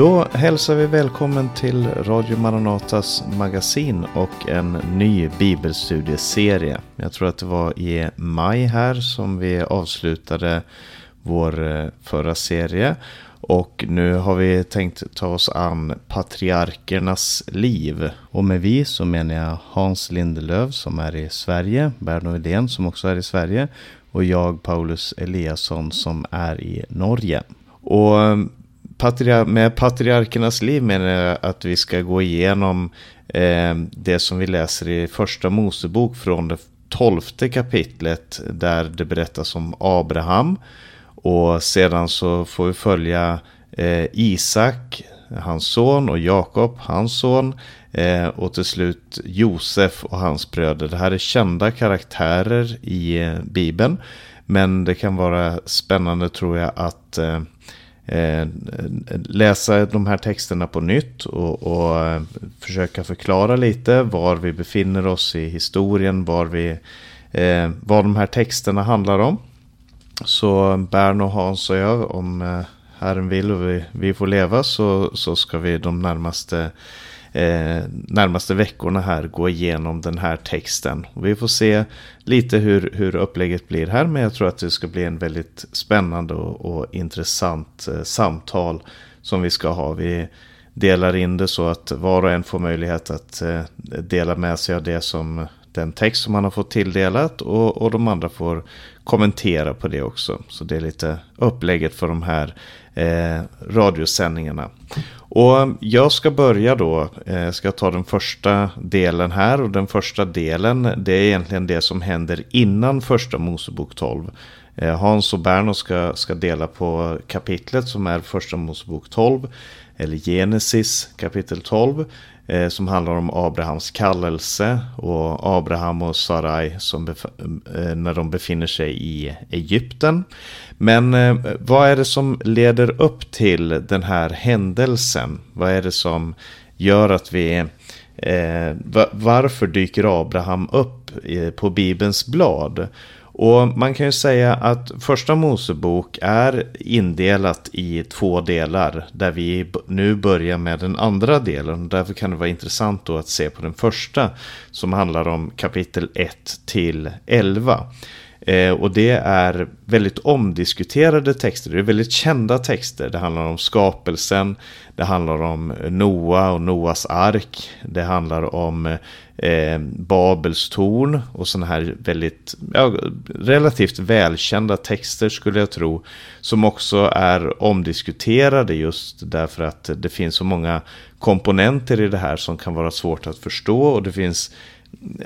Då hälsar vi välkommen till Radio Maranatas magasin och en ny bibelstudieserie. Jag tror att det var i maj här som vi avslutade vår eh, förra serie. Och nu har vi tänkt ta oss an patriarkernas liv. Och med vi så menar jag Hans Lindelöv som är i Sverige, Berno Idén som också är i Sverige och jag Paulus Eliasson som är i Norge. Och eh, med patriarkernas liv menar jag att vi ska gå igenom eh, det som vi läser i första Mosebok från det tolfte kapitlet där det berättas om Abraham. Och sedan så får vi följa eh, Isak, hans son, och Jakob, hans son. Eh, och till slut Josef och hans bröder. Det här är kända karaktärer i eh, Bibeln. Men det kan vara spännande tror jag att eh, eh, läsa de här texterna på nytt och, och, eh, försöka förklara lite var vi befinner oss i historien, var vi, eh, vad de här texterna handlar om. Så Bern och Hans och jag, om eh, Herren vill och vi, vi får leva så, så ska vi de närmaste eh, närmaste veckorna här gå igenom den här texten. Och vi får se lite hur, hur upplägget blir här, men jag tror att det ska bli en väldigt spännande och, och intressant eh, samtal som vi ska ha. Vi delar in det så att var och en får möjlighet att eh, dela med sig av det som den text som man har fått tilldelat och, och de andra får kommentera på det också. Så det är lite upplägget för de här eh, radiosändningarna. Och jag ska börja då, jag eh, ska ta den första delen här och den första delen det är egentligen det som händer innan första Mosebok 12. Eh, Hans och Berno ska, ska dela på kapitlet som är första Mosebok 12 eller Genesis kapitel 12 Eh, som handlar om Abrahams kallelse och Abraham och Sarai som eh, när de befinner sig i Egypten. Men eh, vad är det som leder upp till den här händelsen? Vad är det som gör att vi Eh, varför dyker Abraham upp eh, på Bibelns blad? Och man kan ju säga att första Mosebok är indelat i två delar. Där vi nu börjar med den andra delen. Därför kan det vara intressant då att se på den första. Som handlar om kapitel 1 till 11. Eh, och det är väldigt omdiskuterade texter, det är väldigt kända texter. Det handlar om skapelsen, det handlar om Noa och Noas ark, det handlar om eh, Babels torn och sådana här väldigt ja, relativt välkända texter skulle jag tro. Som också är omdiskuterade just därför att det finns så många komponenter i det här som kan vara svårt att förstå och det finns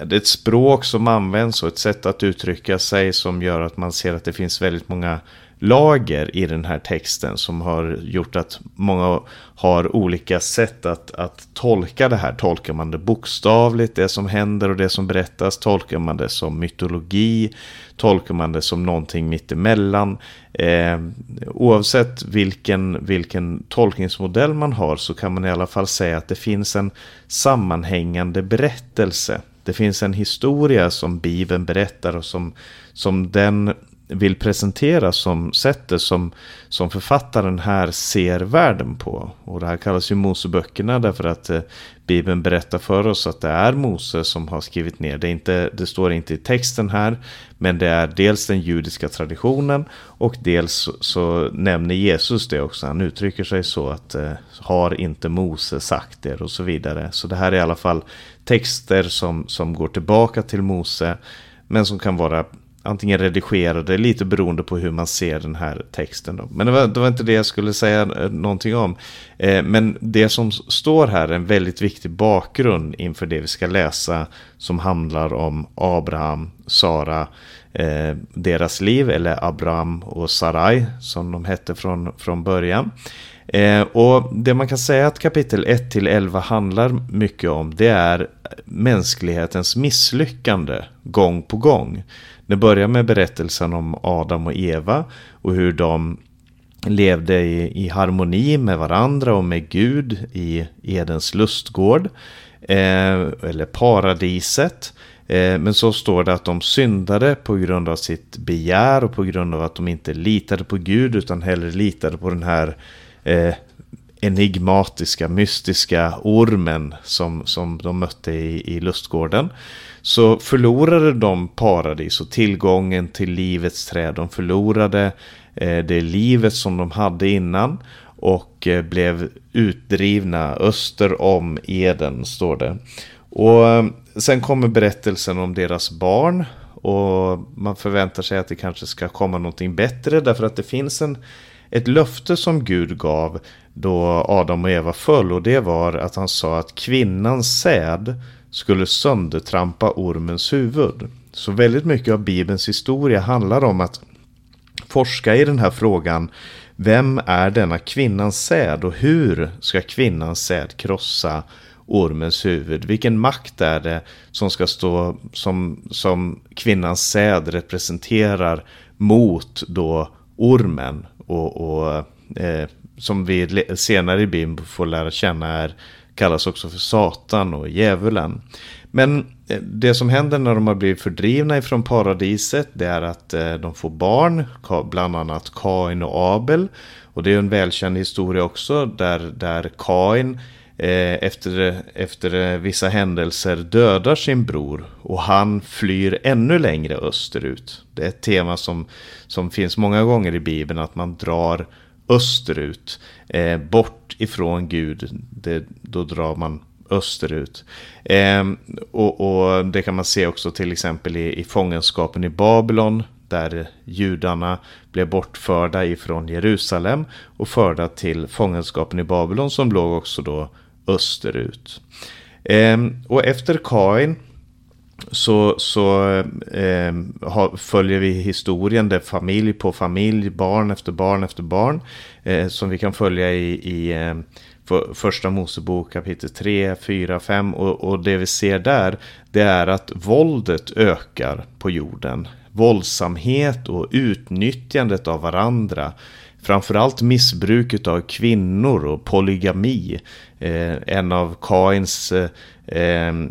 det är ett språk som används och ett sätt att uttrycka sig som gör att man ser att det finns väldigt många lager i den här texten som har gjort att många har olika sätt att, att tolka det här. Tolkar man det bokstavligt, det som händer och det som berättas? Tolkar man det som mytologi? Tolkar man det som någonting mittemellan? Eh, oavsett vilken, vilken tolkningsmodell man har så kan man i alla fall säga att det finns en sammanhängande berättelse det finns en historia som Bibeln berättar och som, som den vill presentera som sättet som, som författaren här ser världen på. Och det här kallas ju Moseböckerna därför att eh, Bibeln berättar för oss att det är Mose som har skrivit ner. Det, inte, det står inte i texten här, men det är dels den judiska traditionen och dels så, så nämner Jesus det också. Han uttrycker sig så att eh, har inte Mose sagt det och så vidare. Så det här är i alla fall texter som, som går tillbaka till Mose men som kan vara antingen redigerade, lite beroende på hur man ser den här texten. Då. Men det var, det var inte det jag skulle säga eh, någonting om. Eh, men det som står här är en väldigt viktig bakgrund inför det vi ska läsa som handlar om Abraham, Sara, eh, deras liv, eller Abraham och Sarai som de hette från, från början. Eh, och det man kan säga att kapitel 1 till 11 handlar mycket om det är mänsklighetens misslyckande gång på gång. Det börjar med berättelsen om Adam och Eva och hur de levde i, i harmoni med varandra och med Gud i Edens lustgård. Eh, eller paradiset. Eh, men så står det att de syndade på grund av sitt begär och på grund av att de inte litade på Gud utan hellre litade på den här eh, enigmatiska, mystiska ormen som, som de mötte i, i lustgården. Så förlorade de paradis och tillgången till livets träd. De förlorade eh, det livet som de hade innan och eh, blev utdrivna öster om Eden, står det. Och eh, sen kommer berättelsen om deras barn och man förväntar sig att det kanske ska komma någonting bättre därför att det finns en, ett löfte som Gud gav då Adam och Eva föll och det var att han sa att kvinnans säd skulle söndertrampa ormens huvud. Så väldigt mycket av Bibelns historia handlar om att forska i den här frågan. Vem är denna kvinnans säd och hur ska kvinnans säd krossa ormens huvud? Vilken makt är det som ska stå som, som kvinnans säd representerar mot då ormen och, och eh, som vi senare i Bibeln får lära känna är kallas också för Satan och djävulen. Men eh, det som händer när de har blivit fördrivna ifrån paradiset det är att eh, de får barn, bland annat Kain och Abel. Och det är en välkänd historia också där, där Kain eh, efter, efter vissa händelser dödar sin bror och han flyr ännu längre österut. Det är ett tema som, som finns många gånger i Bibeln att man drar österut, eh, bort ifrån Gud, det, då drar man österut. Eh, och, och, det kan man se också till exempel i, i fångenskapen i Babylon, där judarna blev bortförda ifrån Jerusalem och förda till fångenskapen i Babylon som låg också då österut. Eh, och efter Kain så, så eh, ha, följer vi historien där familj på familj, barn efter barn efter barn. Eh, som vi kan följa i, i eh, för, första Mosebok kapitel 3, 4, 5. Och, och det vi ser där det är att våldet ökar på jorden. Våldsamhet och utnyttjandet av varandra. Framförallt missbruket av kvinnor och polygami. Eh, en av Kains eh,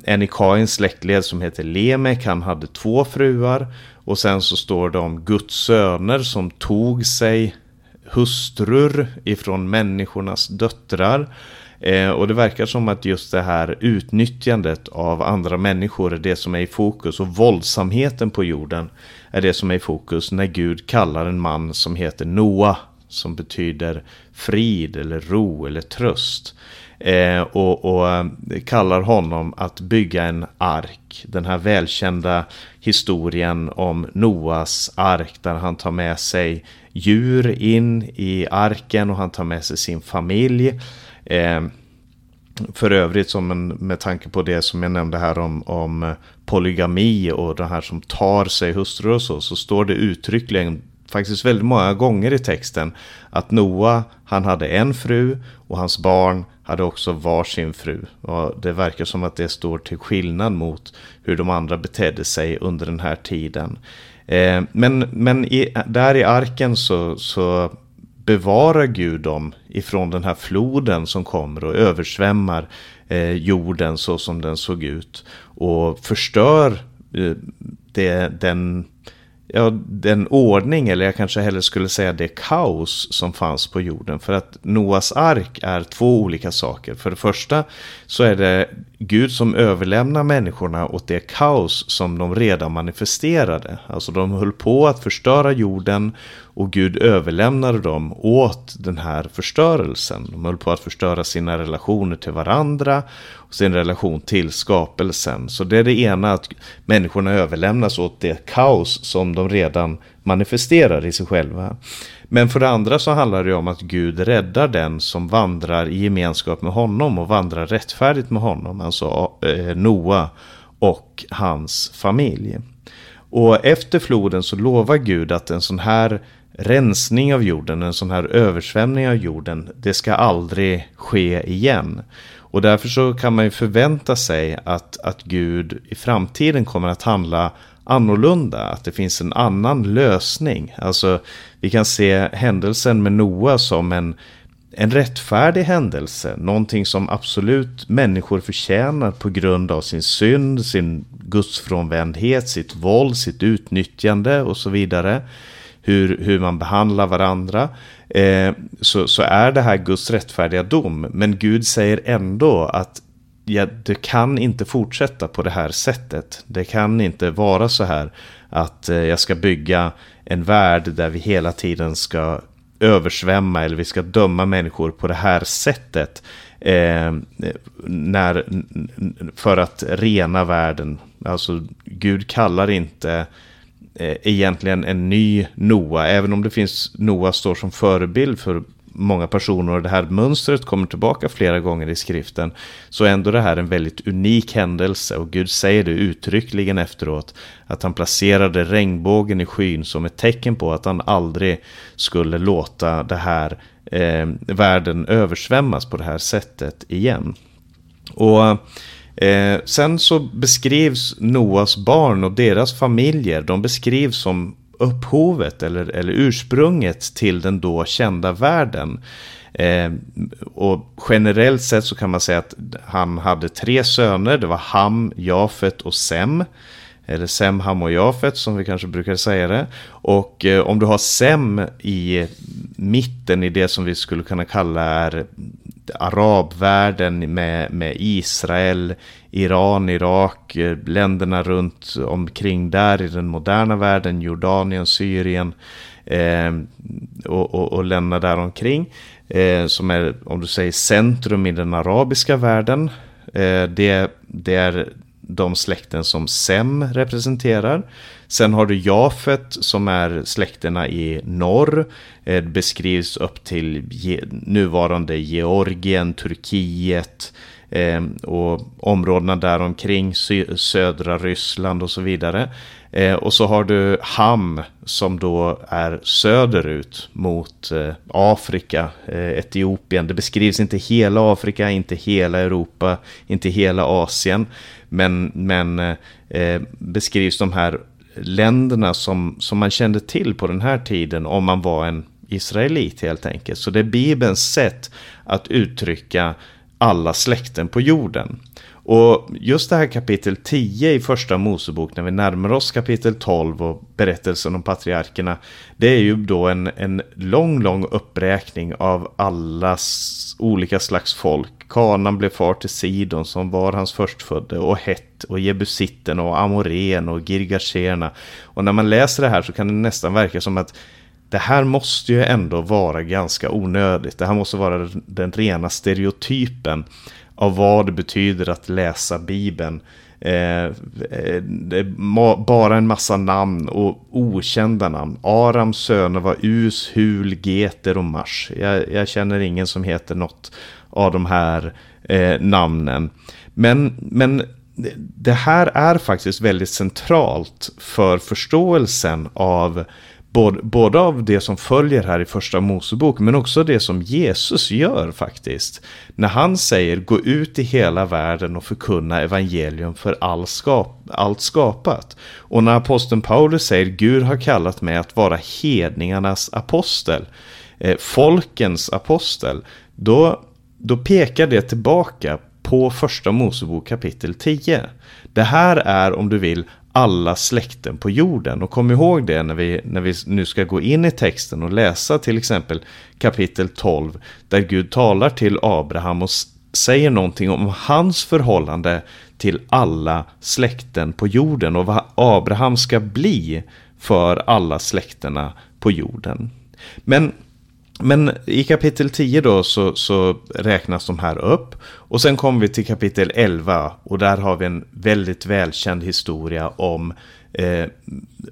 en i Kains släktled som heter Lemek, han hade två fruar. Och sen så står det om Guds söner som tog sig hustrur ifrån människornas döttrar. Eh, och det verkar som att just det här utnyttjandet av andra människor är det som är i fokus. Och våldsamheten på jorden är det som är i fokus när Gud kallar en man som heter Noa. Som betyder frid eller ro eller tröst. Eh, och, och, eh, kallar honom att bygga en ark. Den här välkända historien om Noas ark där han tar med sig djur in i arken och han tar med sig sin familj. Eh, för övrigt som en, med tanke på det som jag nämnde här om, om polygami och det här som tar sig hustrur och så, så står det uttryckligen faktiskt väldigt många gånger i texten att Noa, han hade en fru och hans barn hade också varsin fru. Och det verkar som att det står till skillnad mot hur de andra betedde sig under den här tiden. Eh, men men i, där i arken så, så bevarar Gud dem ifrån den här floden som kommer och översvämmar eh, jorden så som den såg ut. Och förstör eh, det, den ja, den ordning, eller jag kanske hellre skulle säga det kaos som fanns på jorden. För att Noas ark är två olika saker. För det första så är det Gud som överlämnar människorna åt det kaos som de redan manifesterade. Alltså de höll på att förstöra jorden och Gud överlämnade dem åt den här förstörelsen. De höll på att förstöra sina relationer till varandra och sin relation till skapelsen. Så det är det ena, att människorna överlämnas åt det kaos som de redan manifesterar i sig själva. Men för det andra så handlar det om att Gud räddar den som vandrar i gemenskap med honom och vandrar rättfärdigt med honom, alltså eh, Noa och hans familj. Och efter floden så lovar Gud att en sån här rensning av jorden, en sån här översvämning av jorden, det ska aldrig ske igen. Och därför så kan man ju förvänta sig att, att Gud i framtiden kommer att handla annorlunda, att det finns en annan lösning. Alltså vi kan se händelsen med Noa som en, en rättfärdig händelse, någonting som absolut människor förtjänar på grund av sin synd, sin gudsfrånvändhet, sitt våld, sitt utnyttjande och så vidare hur, hur man behandlar varandra. eh, så, så är det här Guds rättfärdiga dom. Men Gud säger ändå att ja, det kan inte fortsätta på det här sättet. Det kan inte vara så här att eh, jag ska bygga en värld där vi hela tiden ska översvämma eller vi ska döma människor på det här sättet. Eh, när, för att rena världen. Alltså Gud kallar inte Eh, egentligen en ny Noa, även om det finns Noa står som förebild för många personer och det här mönstret kommer tillbaka flera gånger i skriften så är ändå det här en väldigt unik händelse och Gud säger det uttryckligen efteråt att han placerade regnbågen i skyn som ett tecken på att han aldrig skulle låta det här eh, världen översvämmas på det här sättet igen. Och Eh, sen så beskrivs Noas barn och deras familjer, de beskrivs som upphovet eller, eller ursprunget till den då kända världen. Eh, och generellt sett så kan man säga att han hade tre söner. Det var Ham, Jafet och Sem. Eller Sem, Ham och Jafet som vi kanske brukar säga det. Och eh, om du har Sem i mitten i det som vi skulle kunna kalla är arabvärlden med, med Israel, Iran, Irak, eh, länderna runt omkring där i den moderna världen, Jordanien, Syrien eh, och, och, och länderna där omkring. Eh, som är, om du säger centrum i den arabiska världen. Eh, det, det är de släkten som Sem representerar. Sen har du Jafet som är släkterna i norr. Det beskrivs upp till nuvarande Georgien, Turkiet eh, och områdena däromkring, södra Ryssland och så vidare. Eh, och så har du Ham som då är söderut mot Afrika, Etiopien. Det beskrivs inte hela Afrika, inte hela Europa, inte hela Asien. Men, men eh, beskrivs de här länderna som, som man kände till på den här tiden om man var en israelit helt enkelt. Så det är Bibelns sätt att uttrycka alla släkten på jorden. Och just det här kapitel 10 i första Mosebok när vi närmar oss kapitel 12 och berättelsen om patriarkerna. Det är ju då en, en lång, lång uppräkning av alla olika slags folk. Kanan blev far till Sidon som var hans förstfödde och Het och Jebusitten och Amoren och Girgasena. Och när man läser det här så kan det nästan verka som att det här måste ju ändå vara ganska onödigt. Det här måste vara den rena stereotypen av vad det betyder att läsa Bibeln. Eh, eh det är bara en massa namn och okända namn. Arams söner var Us, Hul, Geter och Mars. Jag, jag, känner ingen som heter något av de här eh, namnen. Men, men det här är faktiskt väldigt centralt för förståelsen av både, både av det som följer här i första Mosebok men också det som Jesus gör faktiskt. När han säger gå ut i hela världen och förkunna evangelium för all skap, allt skapat. Och när aposteln Paulus säger Gud har kallat mig att vara hedningarnas apostel, eh, folkens apostel, då, då pekar det tillbaka på första Mosebok kapitel 10. Det här är om du vill alla släkten på jorden. Och kom ihåg det när vi, när vi nu ska gå in i texten och läsa till exempel kapitel 12 där Gud talar till Abraham och säger någonting om hans förhållande till alla släkten på jorden och vad Abraham ska bli för alla släkterna på jorden. Men men i kapitel 10 då så, så, räknas de här upp. Och sen kommer vi till kapitel 11 och där har vi en väldigt välkänd historia om, eh,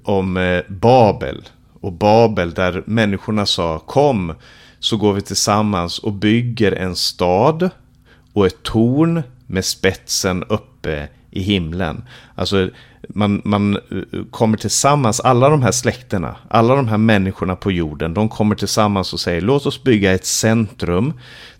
om eh, Babel. Och Babel där människorna sa kom så går vi tillsammans och bygger en stad och ett torn med spetsen uppe i himlen. Alltså man, man eh, kommer tillsammans, alla de här släkterna, alla de här människorna på jorden, de kommer tillsammans och säger låt oss bygga ett centrum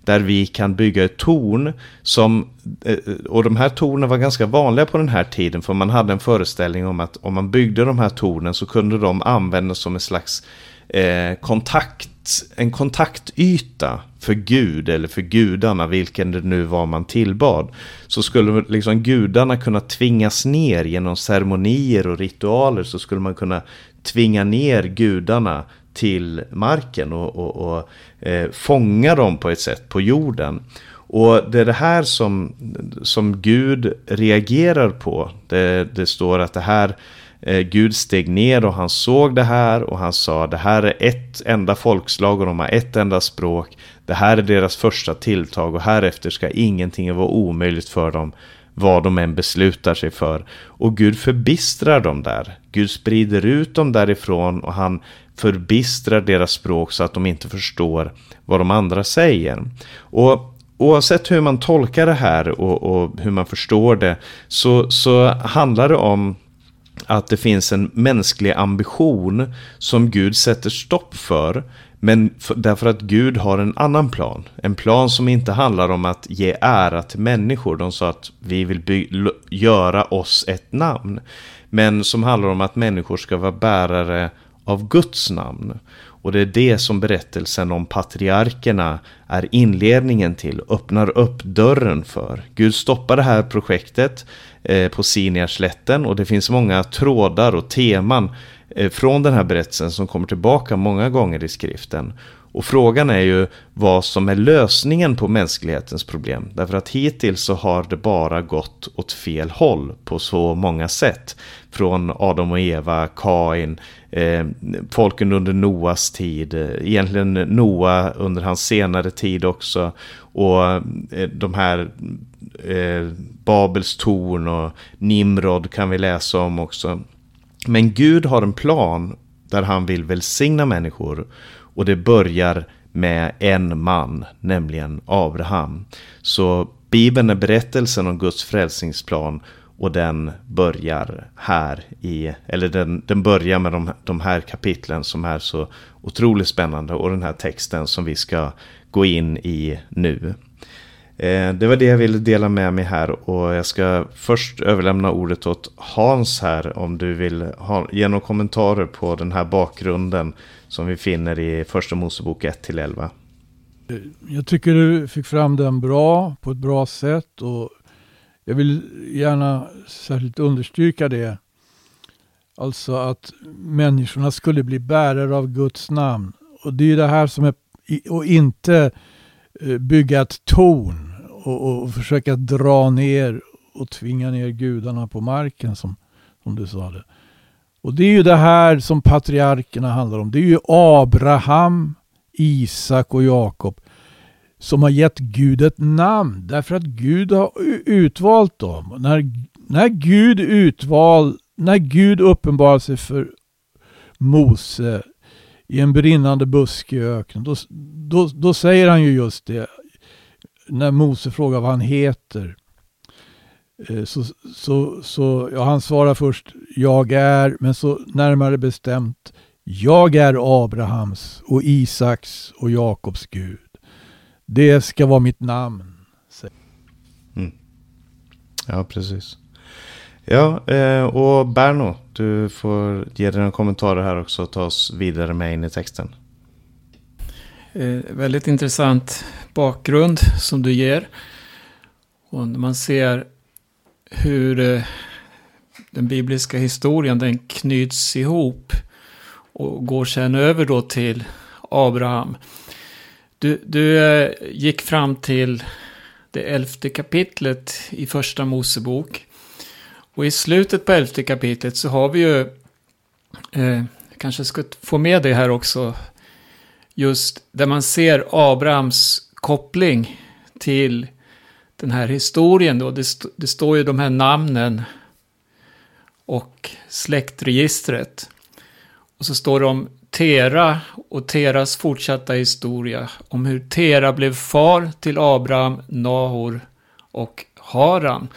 där vi kan bygga ett torn som, eh, och de här tornen var ganska vanliga på den här tiden för man hade en föreställning om att om man byggde de här tornen så kunde de användas som en slags eh, kontakt, en kontaktyta för Gud eller för gudarna, vilken det nu var man tillbad. Så skulle liksom gudarna kunna tvingas ner genom ceremonier och ritualer så skulle man kunna tvinga ner gudarna till marken och, och, och eh, fånga dem på ett sätt på jorden. Och det är det här som, som Gud reagerar på. Det, det står att det här eh, Eh, Gud steg ner och han såg det här och han sa det här är ett enda folkslag och de har ett enda språk. Det här är deras första tilltag och härefter ska ingenting vara omöjligt för dem vad de än beslutar sig för. Och Gud förbistrar dem där. Gud sprider ut dem därifrån och han förbistrar deras språk så att de inte förstår vad de andra säger. Och oavsett hur man tolkar det här och, och hur man förstår det så, så handlar det om att det finns en mänsklig ambition som Gud sätter stopp för. Men för, därför att Gud har en annan plan. En plan som inte handlar om att ge ära till människor. De sa att vi vill by- göra oss ett namn. Men som handlar om att människor ska vara bärare av Guds namn. Och det är det som berättelsen om patriarkerna är inledningen till, öppnar upp dörren för. Gud stoppar det här projektet eh, på Sinjarslätten och det finns många trådar och teman eh, från den här berättelsen som kommer tillbaka många gånger i skriften. Och frågan är ju vad som är lösningen på mänsklighetens problem. Därför att hittills så har det bara gått åt fel håll på så många sätt. Från Adam och Eva, Kain, eh, folken under Noas tid, eh, egentligen Noa under hans senare tid också. Och eh, de här eh, Babels torn och Nimrod kan vi läsa om också. Men Gud har en plan där han vill välsigna människor och det börjar med en man, nämligen Abraham. Så Bibeln är berättelsen om Guds frälsningsplan och den börjar här i, eller den, den börjar med de, de här kapitlen som är så otroligt spännande och den här texten som vi ska gå in i nu. Eh, det var det jag ville dela med mig här och jag ska först överlämna ordet åt Hans här om du vill ha, ge några kommentarer på den här bakgrunden som vi finner i Första Mosebok 1-11. Jag tycker du fick fram den bra, på ett bra sätt och jag vill gärna särskilt understryka det. Alltså att människorna skulle bli bärare av Guds namn. Och det är det här som är, och inte eh, bygga ett torn och, och försöka dra ner och tvinga ner gudarna på marken som, som du sa det. Och det är ju det här som patriarkerna handlar om. Det är ju Abraham, Isak och Jakob som har gett Gud ett namn därför att Gud har utvalt dem. När, när, Gud utval, när Gud uppenbarar sig för Mose i en brinnande buske i öknen, då, då, då säger han ju just det. När Mose frågar vad han heter. Eh, så, så, så ja, han svarar först jag är, men så närmare bestämt jag är Abrahams och Isaks och Jakobs Gud. Det ska vara mitt namn. Mm. Ja, precis. Ja, eh, och Berno, du får ge dina kommentarer här också och ta oss vidare med in i texten. Eh, väldigt intressant bakgrund som du ger. Och när man ser hur eh, den bibliska historien den knyts ihop och går sen över då till Abraham. Du, du eh, gick fram till det elfte kapitlet i första Mosebok. Och i slutet på elfte kapitlet så har vi ju, eh, kanske ska få med det här också, just där man ser Abrahams koppling till den här historien då. Det, st det står ju de här namnen och släktregistret. Och så står det om Tera och Teras fortsatta historia. Om hur Tera blev far till Abraham, Nahor och Haran.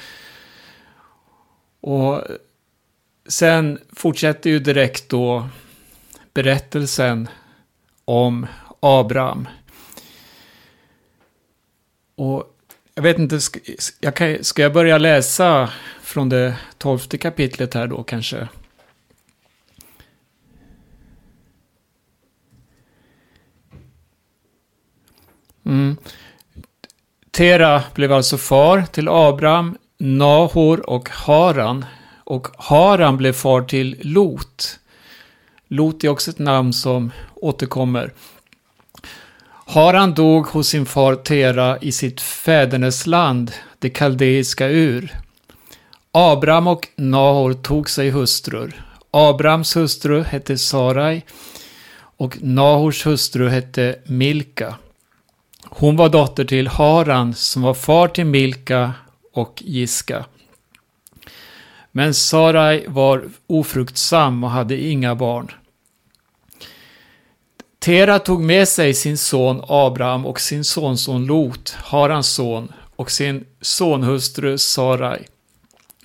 Och sen fortsätter ju direkt då berättelsen om Abraham. Och jag vet inte, ska jag, kan, ska jag börja läsa från det tolfte kapitlet här då kanske? Mm. Tera blev alltså far till Abraham, Nahor och Haran. Och Haran blev far till Lot. Lot är också ett namn som återkommer. Haran dog hos sin far Tera i sitt fädernesland, det kaldeiska Ur. Abram och Nahor tog sig hustrur. Abrams hustru hette Sarai och Nahors hustru hette Milka. Hon var dotter till Haran som var far till Milka och Giska. Men Sarai var ofruktsam och hade inga barn. Tera tog med sig sin son Abraham och sin sonson Lot, Harans son, och sin sonhustru Sarai,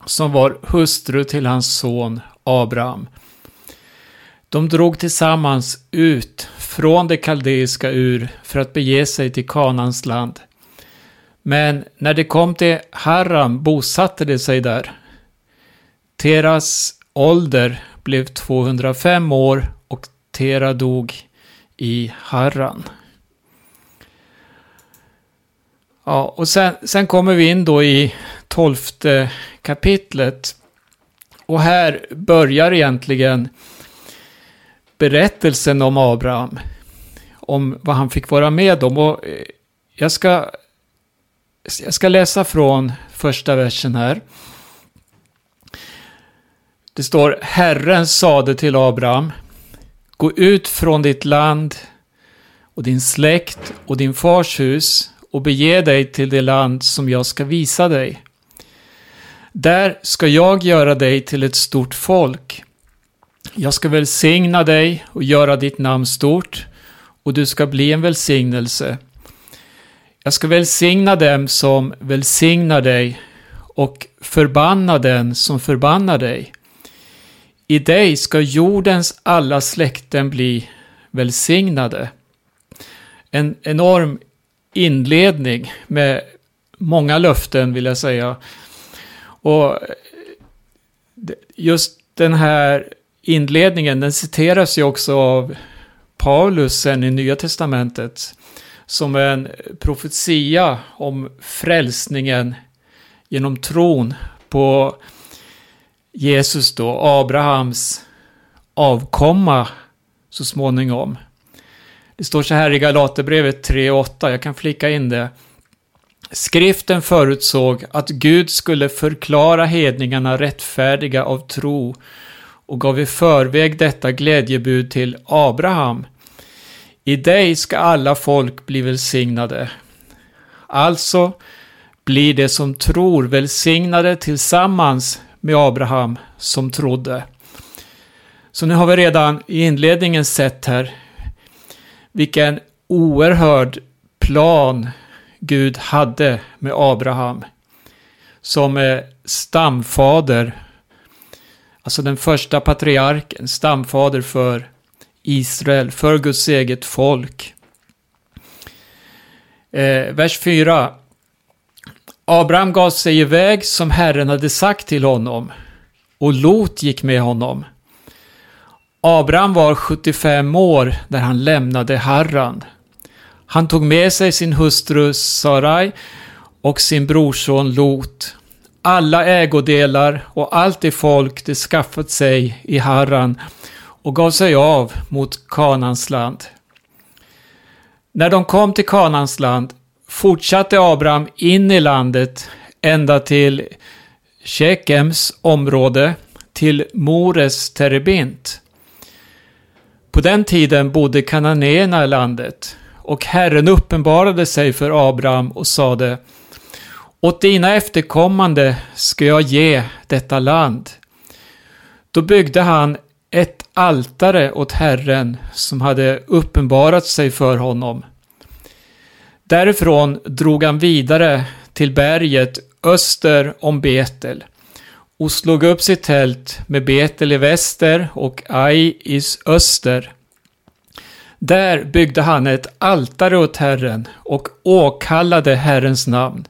som var hustru till hans son Abraham. De drog tillsammans ut från det kaldeiska ur för att bege sig till Kanans land. Men när de kom till Haram bosatte de sig där. Teras ålder blev 205 år och Tera dog i Harran. Ja, och sen, sen kommer vi in då i tolfte kapitlet. Och här börjar egentligen berättelsen om Abraham. Om vad han fick vara med om. Och eh, jag ska, jag ska läsa från första versen här. Det står Herren sade till Abraham Gå ut från ditt land och din släkt och din fars hus och bege dig till det land som jag ska visa dig. Där ska jag göra dig till ett stort folk. Jag ska välsigna dig och göra ditt namn stort och du ska bli en välsignelse. Jag ska välsigna dem som välsignar dig och förbanna den som förbannar dig. I dig ska jordens alla släkten bli välsignade. En enorm inledning med många löften vill jag säga. Och just den här inledningen, den citeras ju också av Paulus sen i Nya Testamentet som en profetia om frälsningen genom tron på Jesus då, Abrahams avkomma så småningom. Det står så här i Galaterbrevet 3.8, jag kan flika in det. Skriften förutsåg att Gud skulle förklara hedningarna rättfärdiga av tro och gav i förväg detta glädjebud till Abraham. I dig ska alla folk bli välsignade. Alltså blir det som tror välsignade tillsammans med Abraham som trodde. Så nu har vi redan i inledningen sett här vilken oerhörd plan Gud hade med Abraham som eh, stamfader, alltså den första patriarken, stamfader för Israel, för Guds eget folk. Eh, vers 4. Abraham gav sig iväg som Herren hade sagt till honom och Lot gick med honom. Abraham var 75 år när han lämnade Harran. Han tog med sig sin hustru Sarai och sin brorson Lot. Alla ägodelar och allt det folk de skaffat sig i Harran och gav sig av mot Kanans land. När de kom till Kanans land fortsatte Abraham in i landet ända till Shekems område, till Mores terebint. På den tiden bodde kananéerna i landet och Herren uppenbarade sig för Abraham och sade Åt dina efterkommande ska jag ge detta land. Då byggde han ett altare åt Herren som hade uppenbarat sig för honom. Därifrån drog han vidare till berget öster om Betel och slog upp sitt tält med Betel i väster och Ai i öster. Där byggde han ett altare åt Herren och åkallade Herrens namn.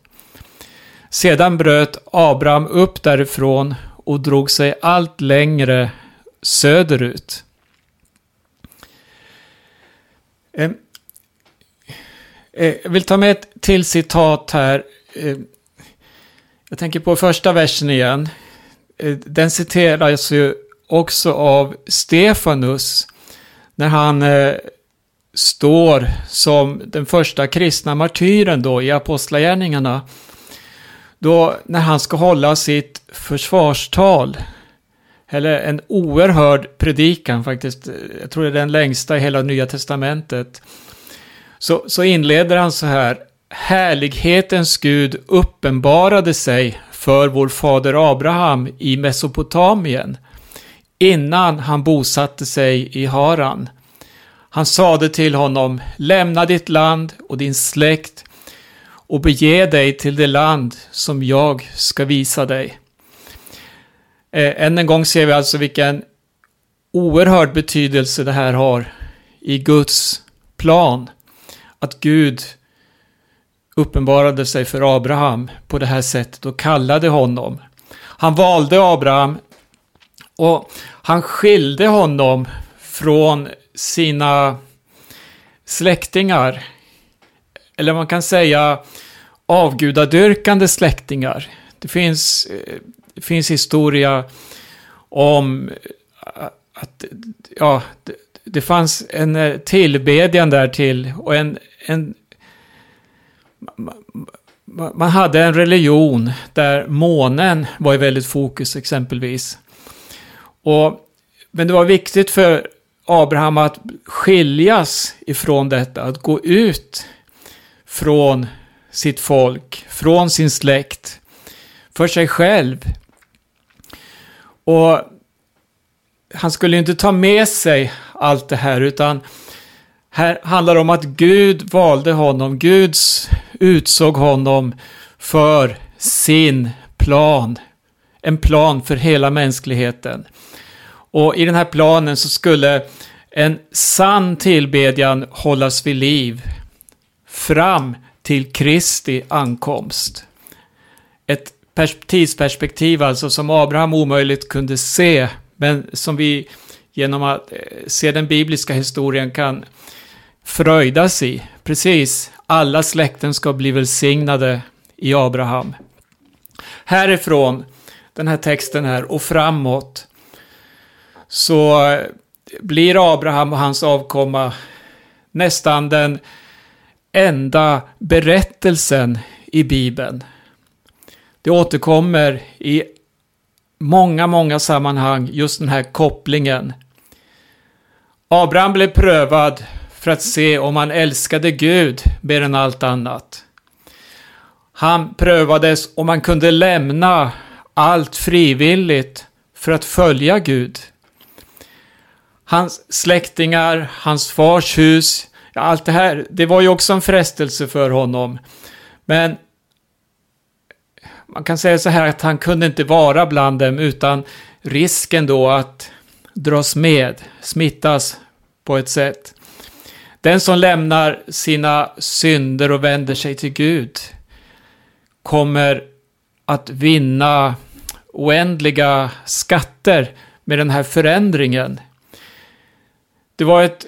Sedan bröt Abraham upp därifrån och drog sig allt längre söderut. Eh, jag vill ta med ett till citat här. Eh, jag tänker på första versen igen. Eh, den citeras ju också av Stefanus när han står som den första kristna martyren då i Apostlagärningarna. Då när han ska hålla sitt försvarstal, eller en oerhörd predikan faktiskt, jag tror det är den längsta i hela Nya Testamentet, så, så inleder han så här, härlighetens Gud uppenbarade sig för vår fader Abraham i Mesopotamien innan han bosatte sig i Haran. Han sade till honom, lämna ditt land och din släkt och bege dig till det land som jag ska visa dig. Eh, än en gång ser vi alltså vilken oerhörd betydelse det här har i Guds plan. Att Gud uppenbarade sig för Abraham på det här sättet och kallade honom. Han valde Abraham och han skilde honom från sina släktingar. Eller man kan säga avgudadyrkande släktingar. Det finns, det finns historia om att ja, det, fanns en eh, tillbedjan där till och en, en man hade en religion där månen var i väldigt fokus exempelvis. Och, men det var viktigt för Abraham att skiljas ifrån detta, att gå ut från sitt folk, från sin släkt, för sig själv. Och han skulle inte ta med sig allt det här, utan här handlar det om att Gud valde honom, Gud utsåg honom för sin plan. En plan för hela mänskligheten. Och i den här planen så skulle en sann tillbedjan hållas vid liv fram till Kristi ankomst. Ett tidsperspektiv alltså som Abraham omöjligt kunde se, men som vi genom att eh, se den bibliska historien kan fröjdas i. Precis, alla släkten ska bli välsignade i Abraham. Härifrån, den här texten här, och framåt, så eh, blir Abraham och hans avkomma nästan den enda berättelsen i Bibeln. Det återkommer i många, många sammanhang just den här kopplingen. Abraham blev prövad för att se om han älskade Gud mer än allt annat. Han prövades om han kunde lämna allt frivilligt för att följa Gud. Hans släktingar, hans fars hus, ja, allt det här, det var ju också en frestelse för honom. Men man kan säga så här att han kunde inte vara bland dem utan risken då att dras med, smittas på ett sätt. Den som lämnar sina synder och vänder sig till Gud kommer att vinna oändliga skatter med den här förändringen. Det var ett,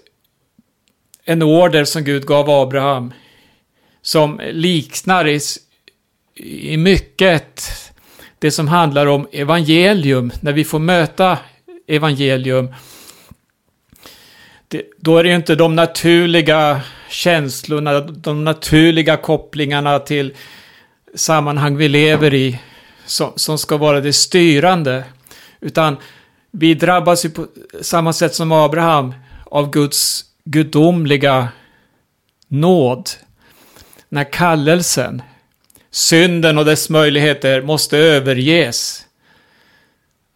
en order som Gud gav Abraham som liknar i, i mycket det som handlar om evangelium, när vi får möta evangelium det, då är det ju inte de naturliga känslorna, de naturliga kopplingarna till sammanhang vi lever i som, som ska vara det styrande. Utan vi drabbas ju på samma sätt som Abraham av Guds gudomliga nåd. När kallelsen, synden och dess möjligheter måste överges.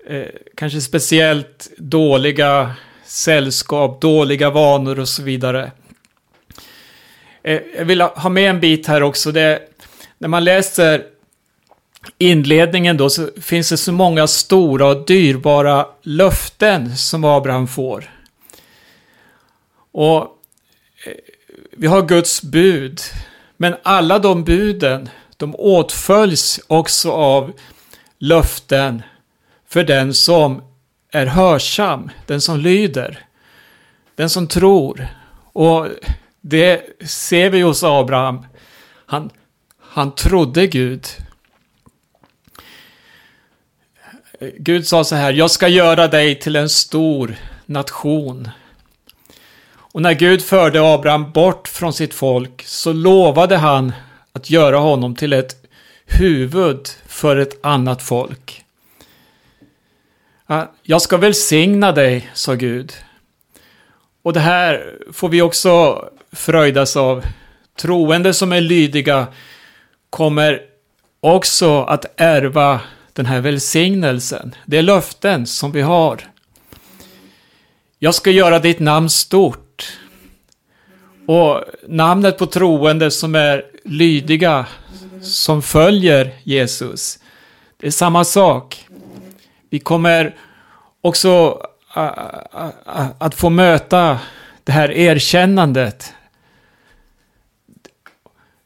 Eh, Kanske speciellt dåliga sällskap, dåliga vanor och så vidare. Eh, jag vill ha med en bit här också. Det, när man läser inledningen då så finns det så många stora och dyrbara löften som Abraham får. Och eh, vi har Guds bud. Men alla de buden, de åtföljs också av löften för den som är hörsam, den som lyder, den som tror. Och det ser vi hos Abraham. Han, han trodde Gud. Gud sa så här, jag ska göra dig till en stor nation. Och när Gud förde Abraham bort från sitt folk så lovade han att göra honom till ett huvud för ett annat folk. Jag ska välsigna dig, sa Gud. Och det här får vi också fröjdas av. Troende som är lydiga kommer också att ärva den här välsignelsen. Det är löften som vi har. Jag ska göra ditt namn stort. Och namnet på troende som är lydiga, som följer Jesus. Det är samma sak. Vi kommer också att få möta det här erkännandet.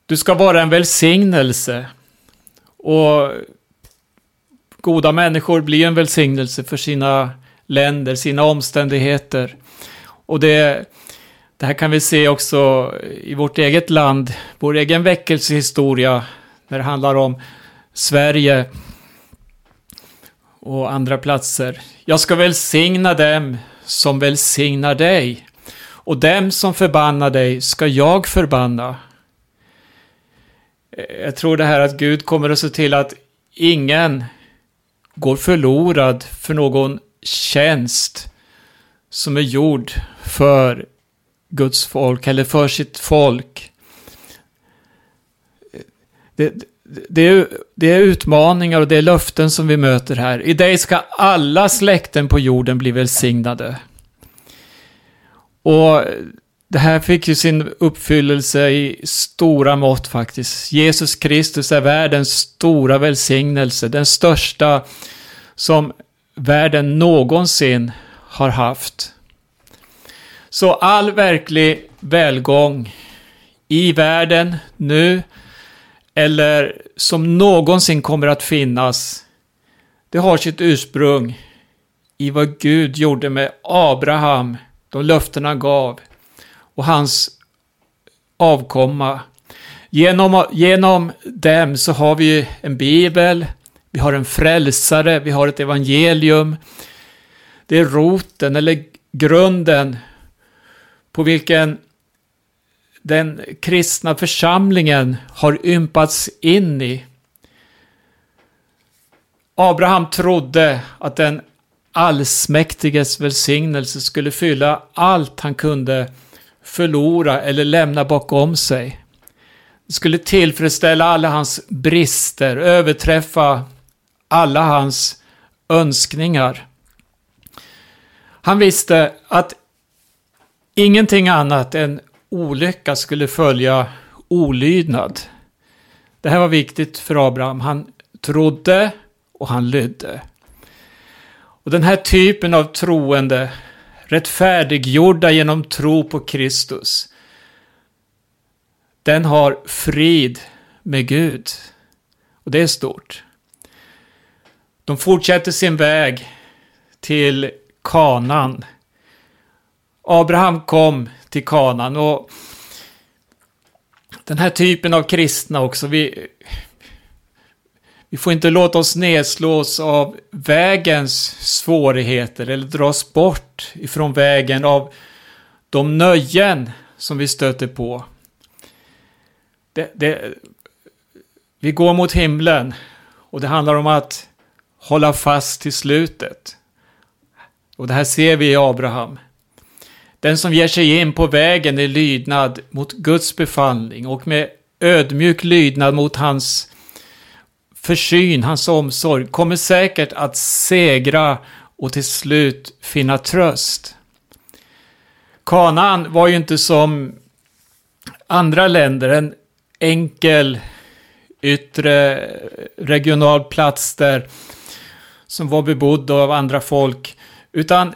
Du ska vara en välsignelse. Och goda människor blir en välsignelse för sina länder, sina omständigheter. Och det, det här kan vi se också i vårt eget land, vår egen väckelsehistoria, när det handlar om Sverige och andra platser. Jag ska välsigna dem som välsignar dig. Och dem som förbannar dig ska jag förbanna. Jag tror det här att Gud kommer att se till att ingen går förlorad för någon tjänst som är gjord för Guds folk eller för sitt folk. Det, det, är, det är utmaningar och det är löften som vi möter här. I dig ska alla släkten på jorden bli välsignade. Och det här fick ju sin uppfyllelse i stora mått faktiskt. Jesus Kristus är världens stora välsignelse, den största som världen någonsin har haft. Så all verklig välgång i världen nu eller som någonsin kommer att finnas, det har sitt ursprung i vad Gud gjorde med Abraham, de löften han gav, och hans avkomma. Genom, genom dem så har vi en bibel, vi har en frälsare, vi har ett evangelium. Det är roten eller grunden på vilken den kristna församlingen har ympats in i. Abraham trodde att den allsmäktiges välsignelse skulle fylla allt han kunde förlora eller lämna bakom sig. Det skulle tillfredsställa alla hans brister, överträffa alla hans önskningar. Han visste att ingenting annat än olycka skulle följa olydnad. Det här var viktigt för Abraham. Han trodde och han lydde. Och den här typen av troende, rättfärdiggjorda genom tro på Kristus, den har frid med Gud. Och det är stort. De fortsätter sin väg till Kanan. Abraham kom till kanan. Och den här typen av kristna också, vi, vi får inte låta oss nedslås av vägens svårigheter eller dras bort ifrån vägen av de nöjen som vi stöter på. Det, det, vi går mot himlen och det handlar om att hålla fast till slutet. Och det här ser vi i Abraham. Den som ger sig in på vägen i lydnad mot Guds befallning och med ödmjuk lydnad mot hans försyn, hans omsorg, kommer säkert att segra och till slut finna tröst. Kanaan var ju inte som andra länder en enkel yttre regional plats där som var bebodd av andra folk, utan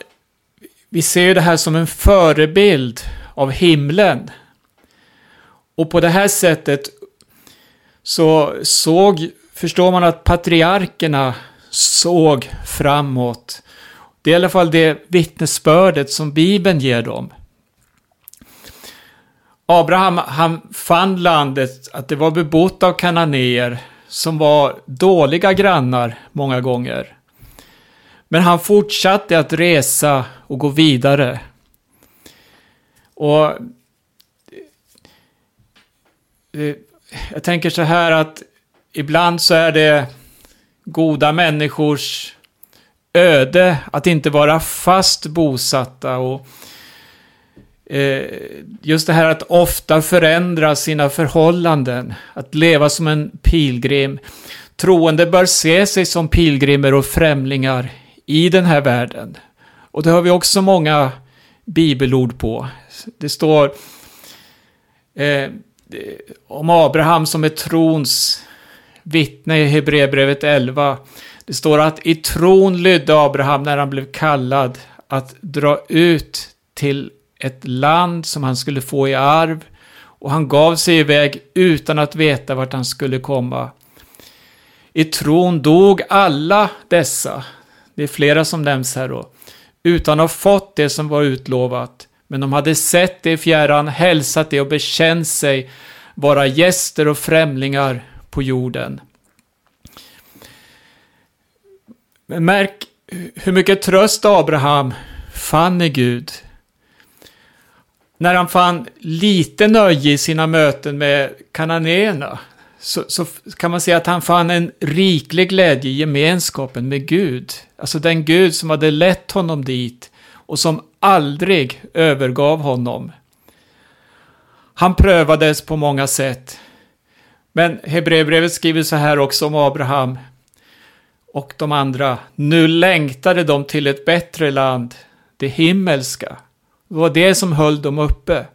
vi ser det här som en förebild av himlen. Och på det här sättet så såg, förstår man att patriarkerna såg framåt. Det är i alla fall det vittnesbördet som Bibeln ger dem. Abraham, han fann landet, att det var bebott av kananéer som var dåliga grannar många gånger. Men han fortsatte att resa och gå vidare. Och eh, jag tänker så här att ibland så är det goda människors öde att inte vara fast bosatta och eh, just det här att ofta förändra sina förhållanden, att leva som en pilgrim. Troende bör se sig som pilgrimer och främlingar i den här världen. Och det har vi också många bibelord på. Det står eh, om Abraham som är trons vittne i Hebreerbrevet 11. Det står att i tron lydde Abraham när han blev kallad att dra ut till ett land som han skulle få i arv och han gav sig iväg utan att veta vart han skulle komma. I tron dog alla dessa, det är flera som nämns här då, utan att ha fått det som var utlovat. Men de hade sett det i fjärran, hälsat det och bekänt sig vara gäster och främlingar på jorden. Men märk hur mycket tröst Abraham fann i Gud. När han fann lite nöje i sina möten med kananéerna så, så, kan man säga att han fann en riklig glädje i gemenskapen med Gud. Alltså den Gud som hade lett honom dit och som aldrig övergav honom. Han prövades på många sätt. Men Hebreerbrevet skriver så här också om Abraham och de andra. Nu längtade de till ett bättre land, det himmelska. Det var det som höll dem uppe.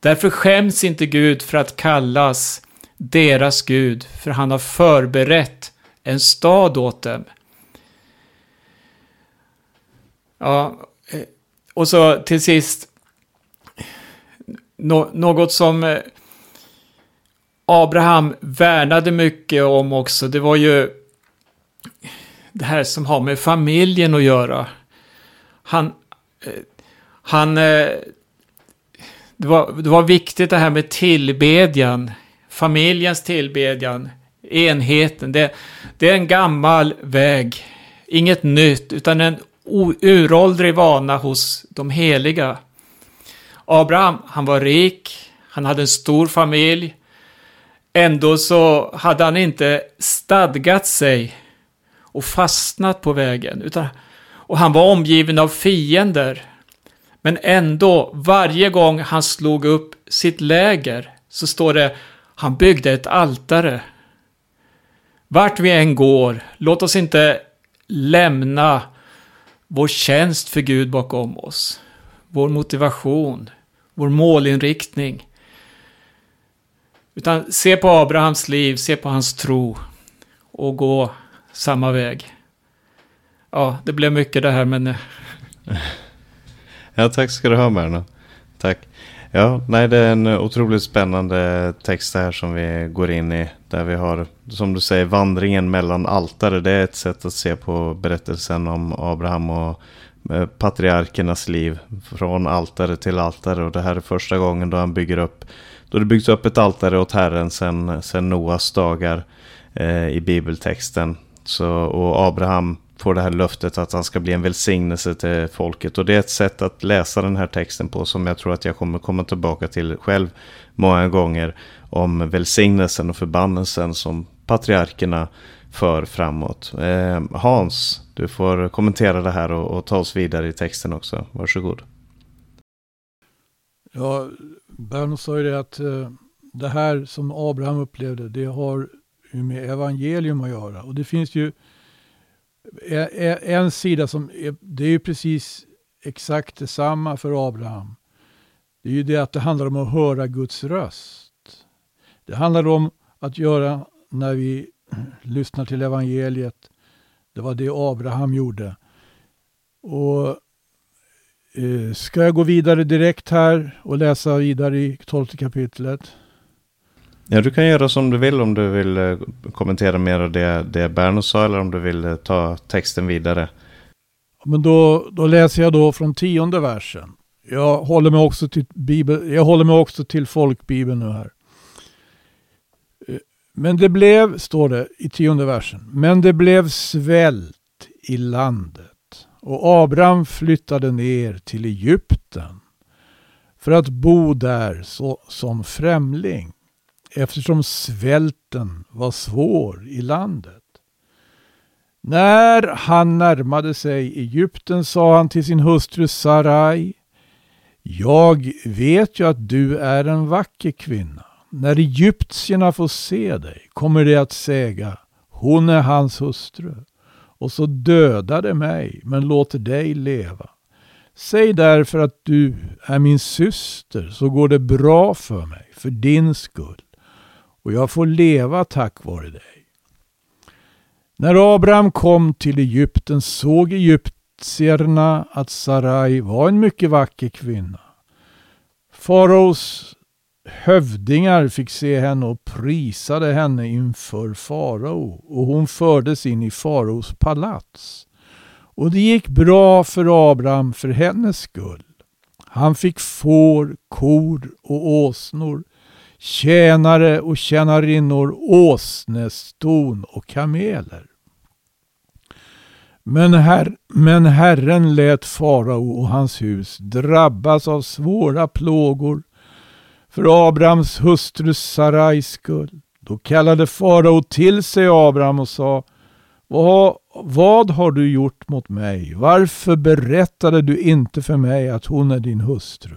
Därför skäms inte Gud för att kallas deras Gud, för han har förberett en stad åt dem. Ja, eh, och så till sist, något som eh, Abraham värnade mycket om också, det var ju det här som har med familjen att göra. Han, eh, han, det var, det var viktigt det här med tillbedjan familjens tillbedjan, enheten. Det, det är en gammal väg, inget nytt, utan en uråldrig vana hos de heliga. Abraham, han var rik, han hade en stor familj. Ändå så hade han inte stadgat sig och fastnat på vägen. Utan, och han var omgiven av fiender. Men ändå, varje gång han slog upp sitt läger så står det han byggde ett altare. Vart vi än går, låt oss inte lämna vår tjänst för Gud bakom oss. Vår motivation, vår målinriktning. Utan se på Abrahams liv, se på hans tro och gå samma väg. Ja, det blev mycket det här men... Eh, ja, tack ska du ha Berno. Tack. Ja, nej det är en otroligt spännande text här som vi går in i. Där vi har, som du säger, vandringen mellan altare. Det är ett sätt att se på berättelsen om Abraham och eh, patriarkernas liv. Från altare till altare. Och det här är första gången då han bygger upp, då det byggs upp ett altare åt Herren sen, sen Noas dagar eh, i bibeltexten. Så, och Abraham får det här löftet att han ska bli en välsignelse till folket. Och det är ett sätt att läsa den här texten på som jag tror att jag kommer komma tillbaka till själv många gånger. Om välsignelsen och förbannelsen som patriarkerna för framåt. Eh, Hans, du får kommentera det här och, och, ta oss vidare i texten också. Varsågod. Ja, Berno sa ju det att eh, det här som Abraham upplevde, det har ju med evangelium att göra. Och det finns ju en sida som är, det är ju precis exakt detsamma för Abraham. Det är ju det att det handlar om att höra Guds röst. Det handlar om att göra när vi lyssnar till evangeliet. Det var det Abraham gjorde. Och eh, Ska jag gå vidare direkt här och läsa vidare i tolfte kapitlet? Ja, du kan göra som du vill om du vill eh, kommentera mer av det, det Berno sa eller om du vill eh, ta texten vidare. Men då, då läser jag då från tionde versen. Jag håller mig också till, Bibel, jag håller mig också till folkbibeln nu här. Eh, men det blev, står det i tionde versen, men det blev svält i landet. och Abraham flyttade ner till Egypten för att bo där så, som främling eftersom svälten var svår i landet. När han närmade sig Egypten sa han till sin hustru Sarai Jag vet ju att du är en vacker kvinna. När egyptierna får se dig kommer de att säga hon är hans hustru och så dödar de mig men låter dig leva. Säg därför att du är min syster så går det bra för mig för din skull och jag får leva tack vare dig. När Abraham kom till Egypten såg egyptierna att Sarai var en mycket vacker kvinna. Faraos hövdingar fick se henne och prisade henne inför farao och hon fördes in i faraos palats. Och det gick bra för Abraham för hennes skull. Han fick får, kor och åsnor, tjänare och tjänarinnor, åsneston och kameler. Men, her men Herren lät farao och hans hus drabbas av svåra plågor för Abrahams hustru Sarais skull. Då kallade farao till sig Abraham och sa vad, vad har du gjort mot mig? Varför berättade du inte för mig att hon är din hustru?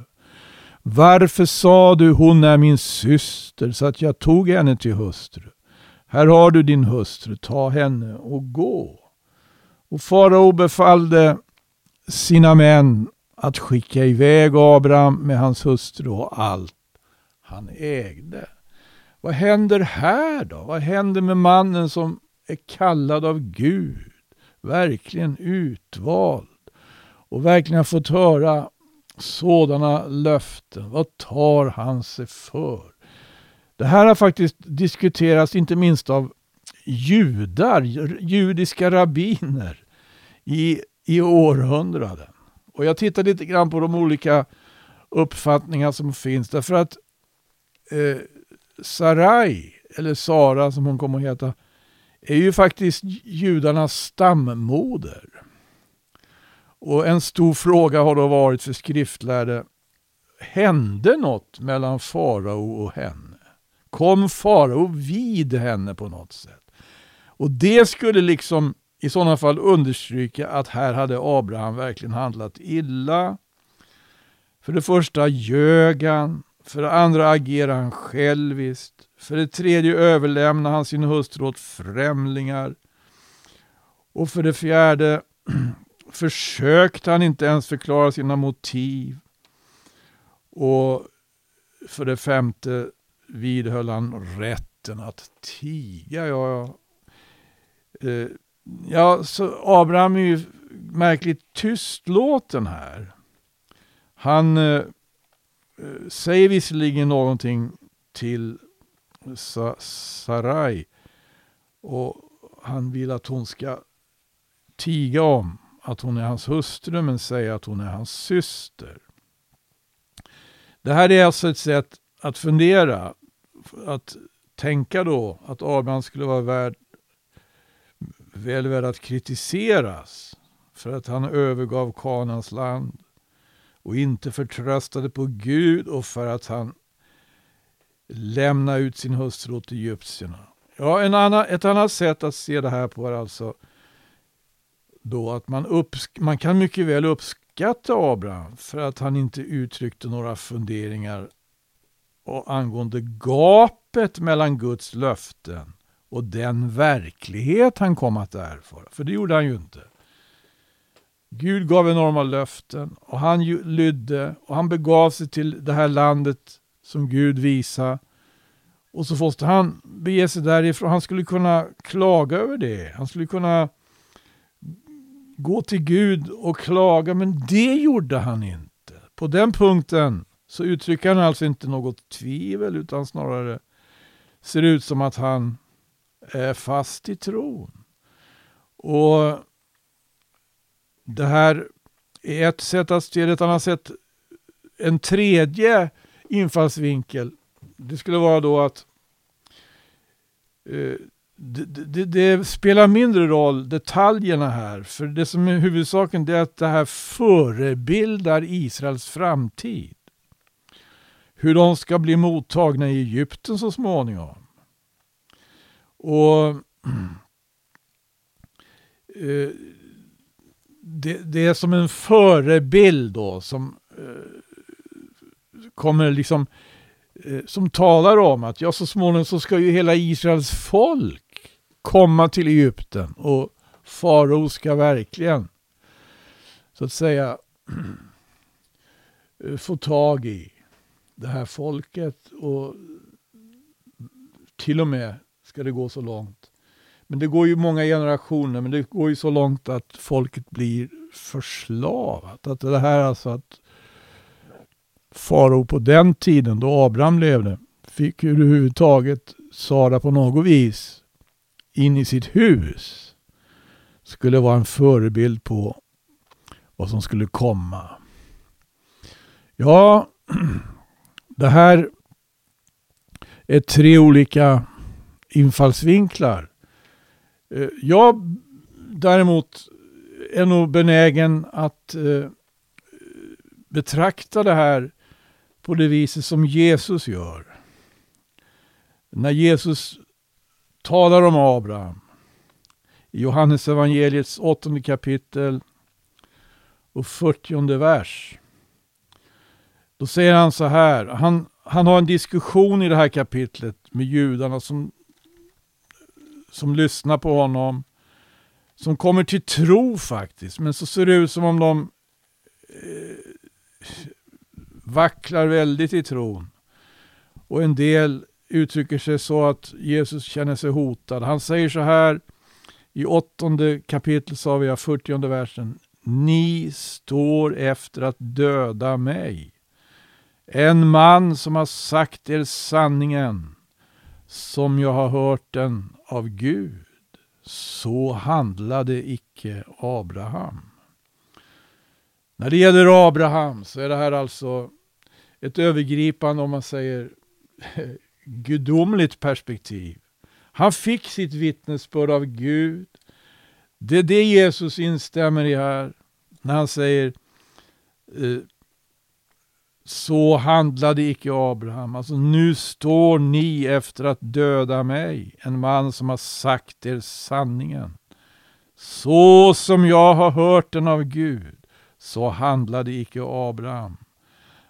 Varför sa du hon är min syster så att jag tog henne till hustru? Här har du din hustru, ta henne och gå. Och farao befallde sina män att skicka iväg Abraham med hans hustru och allt han ägde. Vad händer här då? Vad händer med mannen som är kallad av Gud, verkligen utvald och verkligen har fått höra sådana löften? Vad tar han sig för? Det här har faktiskt diskuterats inte minst av judar, judiska rabbiner i, i århundraden. Och jag tittar lite grann på de olika uppfattningar som finns därför att eh, Sarai, eller Sara som hon kommer att heta, är ju faktiskt judarnas stammoder. Och en stor fråga har då varit för skriftlärde, hände något mellan farao och henne? Kom farao vid henne på något sätt? Och det skulle liksom i sådana fall understryka att här hade Abraham verkligen handlat illa. För det första ljög han. För det andra agerade han själviskt. För det tredje överlämnade han sin hustru åt främlingar. Och för det fjärde försökte han inte ens förklara sina motiv. Och för det femte vidhöll han rätten att tiga. Ja, ja. Eh, ja, så Abraham är ju märkligt tystlåten här. Han eh, eh, säger visserligen någonting till Sa Sarai och han vill att hon ska tiga om att hon är hans hustru men säga att hon är hans syster. Det här är alltså ett sätt att fundera, att tänka då att Abraham skulle vara värd, väl värd att kritiseras för att han övergav Kanans land och inte förtröstade på Gud och för att han lämnade ut sin hustru åt egyptierna. Ja, en annan, ett annat sätt att se det här på är alltså då att man, uppsk- man kan mycket väl uppskatta Abraham för att han inte uttryckte några funderingar angående gapet mellan Guds löften och den verklighet han kom att erfara. För det gjorde han ju inte. Gud gav enorma löften och han lydde och han begav sig till det här landet som Gud visade. Och så måste han bege sig därifrån. Han skulle kunna klaga över det. Han skulle kunna gå till Gud och klaga, men det gjorde han inte. På den punkten så uttrycker han alltså inte något tvivel utan snarare ser ut som att han är fast i tron. Och det här är ett sätt att se det. Ett annat sätt, en tredje infallsvinkel, det skulle vara då att eh, det, det, det, spelar mindre roll, detaljerna här. För det som är huvudsaken är att det här förebildar Israels framtid. Hur de ska bli mottagna i Egypten så småningom. Och eh, det, det, är som en förebild då som eh, kommer liksom eh, som talar om att ja, så småningom så ska ju hela Israels folk komma till Egypten och farao ska verkligen så att säga få tag i det här folket och till och med ska det gå så långt. Men det går ju många generationer, men det går ju så långt att folket blir förslavat. Att det här alltså att farao på den tiden då Abraham levde fick överhuvudtaget Sara på något vis in i sitt hus skulle vara en förebild på vad som skulle komma. Ja, det här är tre olika infallsvinklar. Eh, jag däremot är nog benägen att eh, betrakta det här på det viset som Jesus gör. När Jesus talar om Abraham i Johannes evangeliets åttonde kapitel och fyrtionde vers. Då säger han så här, han, han har en diskussion i det här kapitlet med judarna som, som lyssnar på honom. Som kommer till tro faktiskt, men så ser det ut som om de eh, vacklar väldigt i tron. Och en del uttrycker sig så att Jesus känner sig hotad. Han säger så här i åttonde kapitlet, sa vi, 40 versen. Ni står efter att döda mig. En man som har sagt er sanningen, som jag har hört den av Gud. Så handlade icke Abraham. När det gäller Abraham så är det här alltså ett övergripande, om man säger gudomligt perspektiv. Han fick sitt vittnesbörd av Gud. Det är det Jesus instämmer i här när han säger eh, så handlade icke Abraham. Alltså nu står ni efter att döda mig, en man som har sagt er sanningen. Så som jag har hört den av Gud, så handlade icke Abraham.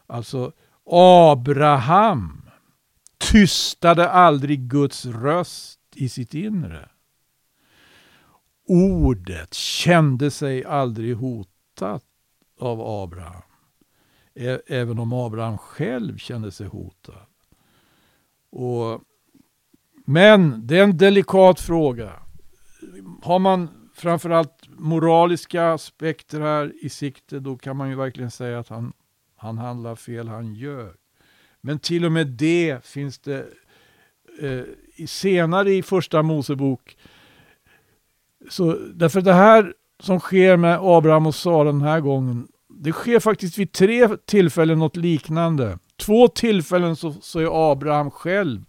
Alltså Abraham tystade aldrig Guds röst i sitt inre. Ordet kände sig aldrig hotat av Abraham. Även om Abraham själv kände sig hotad. Och, men det är en delikat fråga. Har man framförallt moraliska aspekter här i sikte, då kan man ju verkligen säga att han han handlar fel, han ljög. Men till och med det finns det eh, senare i första Mosebok. Så, därför det här som sker med Abraham och Sara den här gången, det sker faktiskt vid tre tillfällen något liknande. Två tillfällen så, så är Abraham själv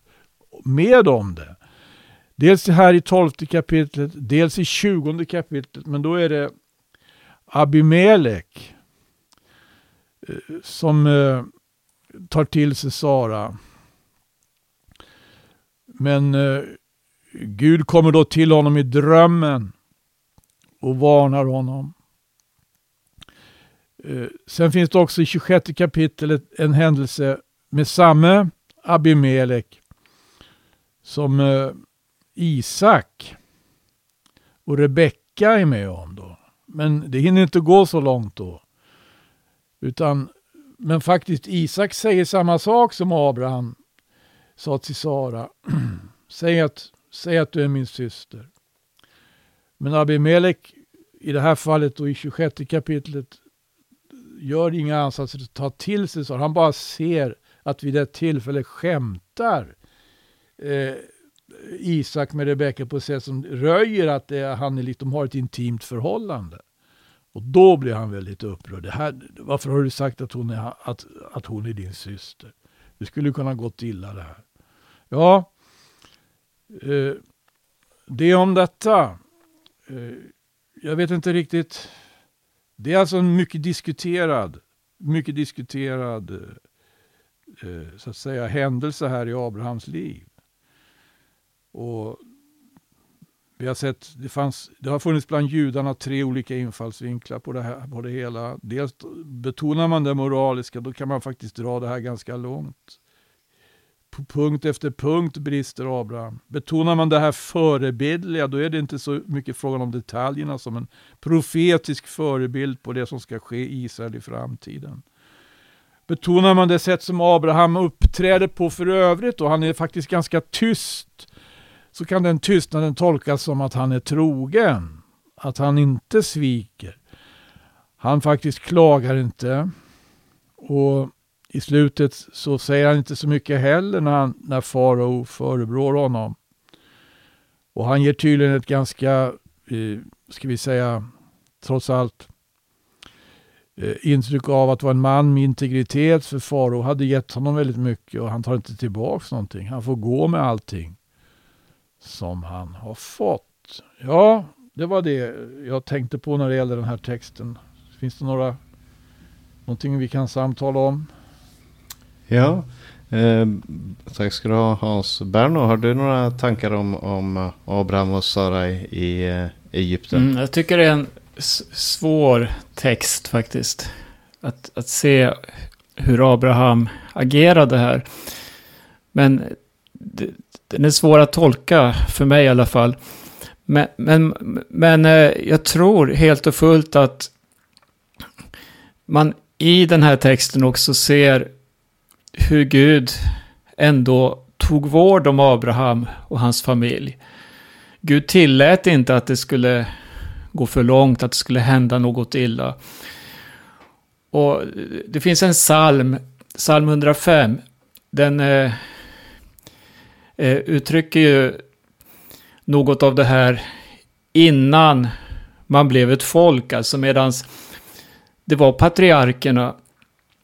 med om det. Dels här i tolfte kapitlet, dels i tjugonde kapitlet, men då är det Abimelek eh, som eh, tar till sig Sara. Men eh, Gud kommer då till honom i drömmen och varnar honom. Eh, sen finns det också i 26 kapitlet en händelse med samme Abimelek som eh, Isak och Rebecka är med om. då. Men det hinner inte gå så långt då. Utan, men faktiskt Isak säger samma sak som Abraham sa till Sara. säg, att, säg att du är min syster. Men Abimelek i det här fallet och i 26 kapitlet gör inga ansatser att ta till sig Sara. Han bara ser att vid ett tillfälle skämtar eh, Isak med Rebecka på ett sätt som röjer att det han är, de har ett intimt förhållande. Och då blir han väldigt upprörd. Det här, varför har du sagt att hon, är, att, att hon är din syster? Det skulle kunna gått illa det här. Ja, eh, det om detta. Eh, jag vet inte riktigt. Det är alltså en mycket diskuterad, mycket diskuterad eh, eh, så att säga händelse här i Abrahams liv. Och vi har sett, det, fanns, det har funnits bland judarna tre olika infallsvinklar på det, här, på det hela. Dels betonar man det moraliska, då kan man faktiskt dra det här ganska långt. På punkt efter punkt brister Abraham. Betonar man det här förebildliga, då är det inte så mycket frågan om detaljerna som en profetisk förebild på det som ska ske i Israel i framtiden. Betonar man det sätt som Abraham uppträder på för övrigt, och han är faktiskt ganska tyst så kan den tystnaden tolkas som att han är trogen. Att han inte sviker. Han faktiskt klagar inte. Och i slutet så säger han inte så mycket heller när, han, när farao förebrår honom. Och han ger tydligen ett ganska, eh, ska vi säga, trots allt eh, intryck av att vara en man med integritet. För farao hade gett honom väldigt mycket och han tar inte tillbaks någonting. Han får gå med allting som han har fått. Ja, det var det jag tänkte på när det gäller den här texten. Finns det några, någonting vi kan samtala om? Ja, eh, tack ska du ha Hans. Berno, har du några tankar om, om Abraham och Sarai i eh, Egypten? Mm, jag tycker det är en svår text faktiskt. Att, att se hur Abraham agerade här. Men det, den är svår att tolka, för mig i alla fall. Men, men, men eh, jag tror helt och fullt att man i den här texten också ser hur Gud ändå tog vård om Abraham och hans familj. Gud tillät inte att det skulle gå för långt, att det skulle hända något illa. Och det finns en psalm, psalm 105. Den eh, eh, uttrycker ju något av det här innan man blev ett folk, alltså medans det var patriarkerna.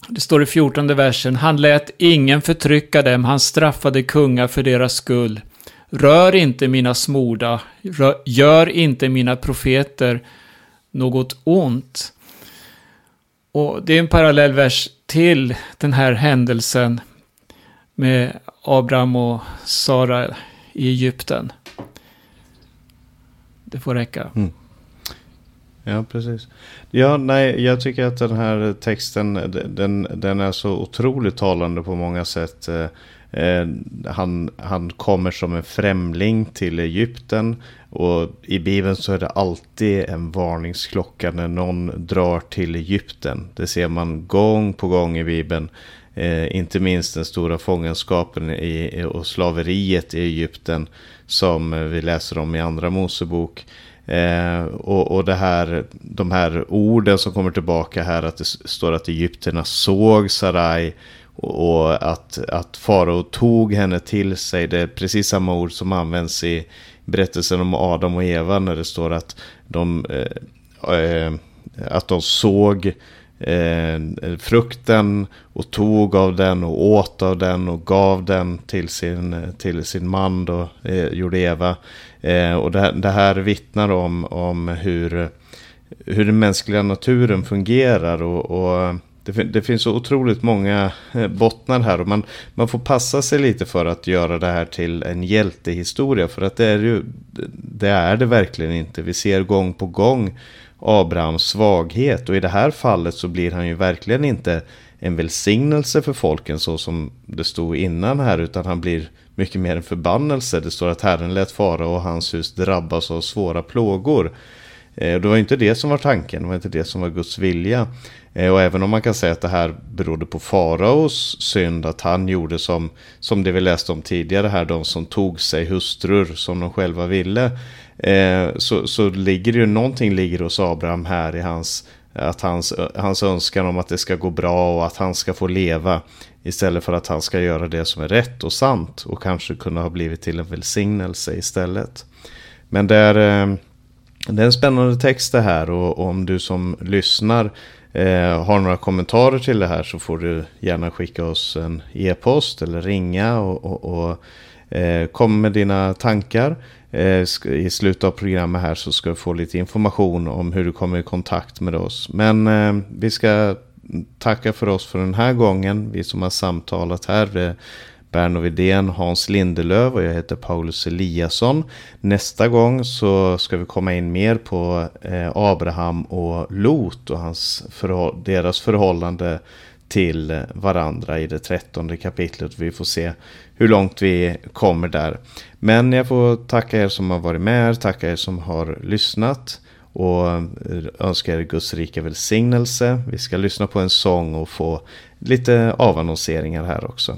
Det står i fjortonde versen, han lät ingen förtrycka dem, han straffade kungar för deras skull. Rör inte mina smorda, rör, gör inte mina profeter något ont. Och det är en parallell vers till den här händelsen med Abraham och Sara i Egypten. Det får räcka. Mm. Ja, precis. Ja, nej, jag tycker att den här texten, den, den är så otroligt talande på många sätt. Eh, eh, han, han kommer som en främling till Egypten. Och i Bibeln så är det alltid en varningsklocka när någon drar till Egypten. Det ser man gång på gång i Bibeln. Eh, inte minst den stora fångenskapen i, och slaveriet i Egypten som vi läser om i Andra Mosebok. Eh, och, och det här, de här orden som kommer tillbaka här, att det står att egyptierna såg Sarai och, och att, att farao tog henne till sig. Det är precis samma ord som används i berättelsen om Adam och Eva när det står att de, eh, eh att de såg eh, frukten och tog av den och åt av den och gav den till sin, till sin man då, eh, gjorde Eva. Eh, och det, det, här vittnar om, om hur, hur den mänskliga naturen fungerar och, och det, det, finns så otroligt många eh, bottnar här och man, man får passa sig lite för att göra det här till en hjältehistoria. För att det är, ju, det är det verkligen inte. Vi ser gång på gång Abrahams svaghet. Och i det här fallet så blir han ju verkligen inte en välsignelse för folken så som det stod innan här. Utan han blir mycket mer en förbannelse. Det står att Herren lät fara och hans hus drabbas av svåra plågor. Eh, det var inte det som var tanken, det var inte det som var Guds vilja. Eh, och även om man kan säga att det här berodde på faraos synd, att han gjorde som, som det vi läste om tidigare här, de som tog sig hustrur som de själva ville. Eh, så, så ligger det ju någonting ligger hos Abraham här i hans, att hans, hans önskan om att det ska gå bra och att han ska få leva. Istället för att han ska göra det som är rätt och sant och kanske kunna ha blivit till en välsignelse istället. Men där... är, det är en spännande text det här och, och om du som lyssnar eh, har några kommentarer till det här så får du gärna skicka oss en e-post eller ringa och, och, och Eh, kom med dina tankar. Eh, I slutet av programmet här så ska du få lite information om hur du kommer i kontakt med oss. Men eh, vi ska tacka för oss för den här gången. Vi som har samtalat här. Eh, Berno Widén, Hans Lindelöv och jag heter Paulus Eliasson. Nästa gång så ska vi komma in mer på eh, Abraham och Lot och hans deras förhållande till varandra i det trettonde kapitlet. Vi får se hur långt vi kommer där. Men jag får tacka er som har varit med, tacka er som har lyssnat och eh, önska er Guds rika välsignelse. Vi ska lyssna på en sång och få lite avannonseringar här också.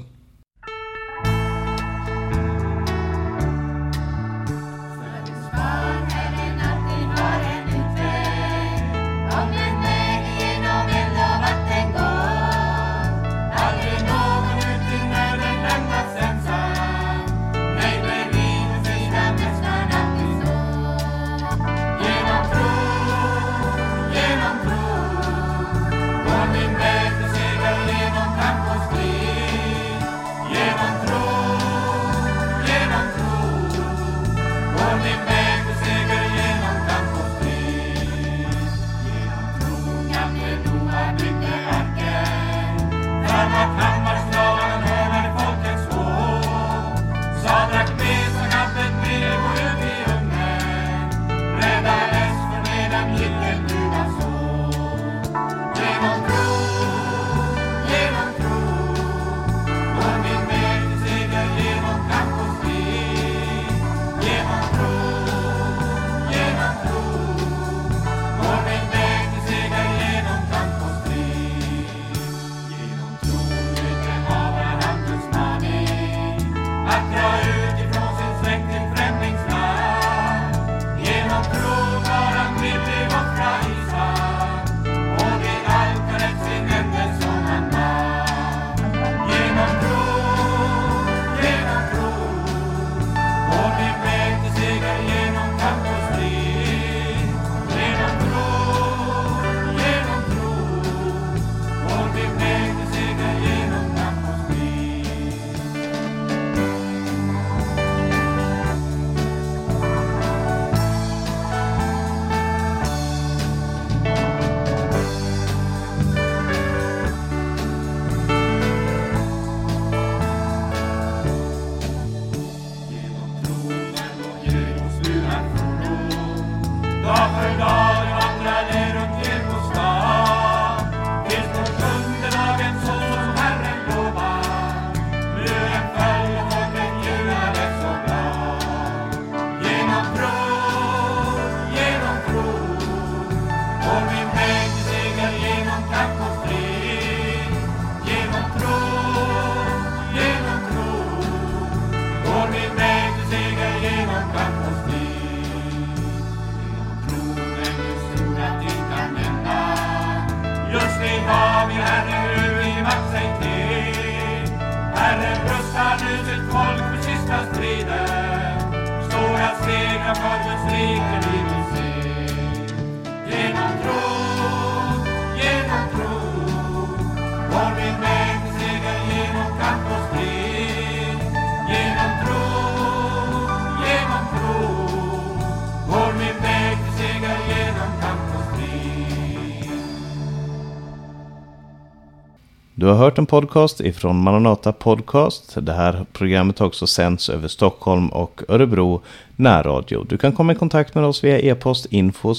Du har hört en podcast ifrån Maranata Podcast. Det här programmet har också sänds över Stockholm och Örebro närradio. Du kan komma i kontakt med oss via e-post info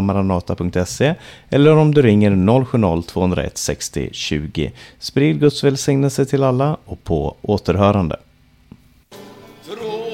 maranata.se eller om du ringer 070-201 60 20. Sprid Guds välsignelse till alla och på återhörande. Tro,